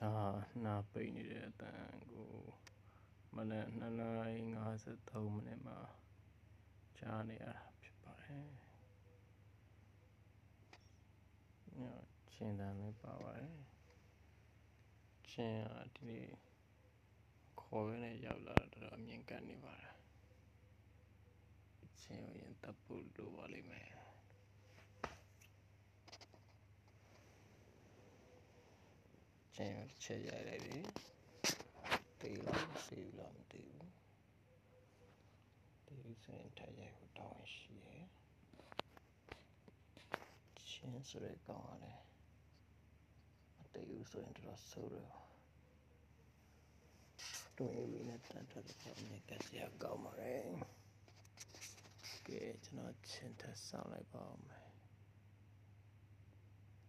ဒါနာပိတ်နေတဲ့အတန်ကိုမနက်2နာရီ53မိနစ်မှာကြားနေရတာဖြစ်ပါတယ်။ညချင်းတန်လေးပါပါတယ်။ချင်းကဒီနေ့ခေါ်ရင်းနဲ့ရောက်လာတော့တော်တော်အမြင်ကပ်နေပါတယ်။ချင်းကိုရင်တပ်ဖို့လိုပါလိမ့်မယ်။ ကျင်းချက်ရိုက်လိုက်ပြီတေးလားစေးလားမသိဘူးတေးစရင်ထရိုက်ဖို့တောင်းရှိရဲ့ချင်းစရဲကောင်းရတယ်အတေးဦးဆိုရင်တော့ဆိုးတော့တွင်ဝီနဲ့တန်တက်တော့မြက်ကစရာကောင်းပါရဲ့ကဲကျွန်တော်ချင်းထဆောင်းလိုက်ပါဦးမယ်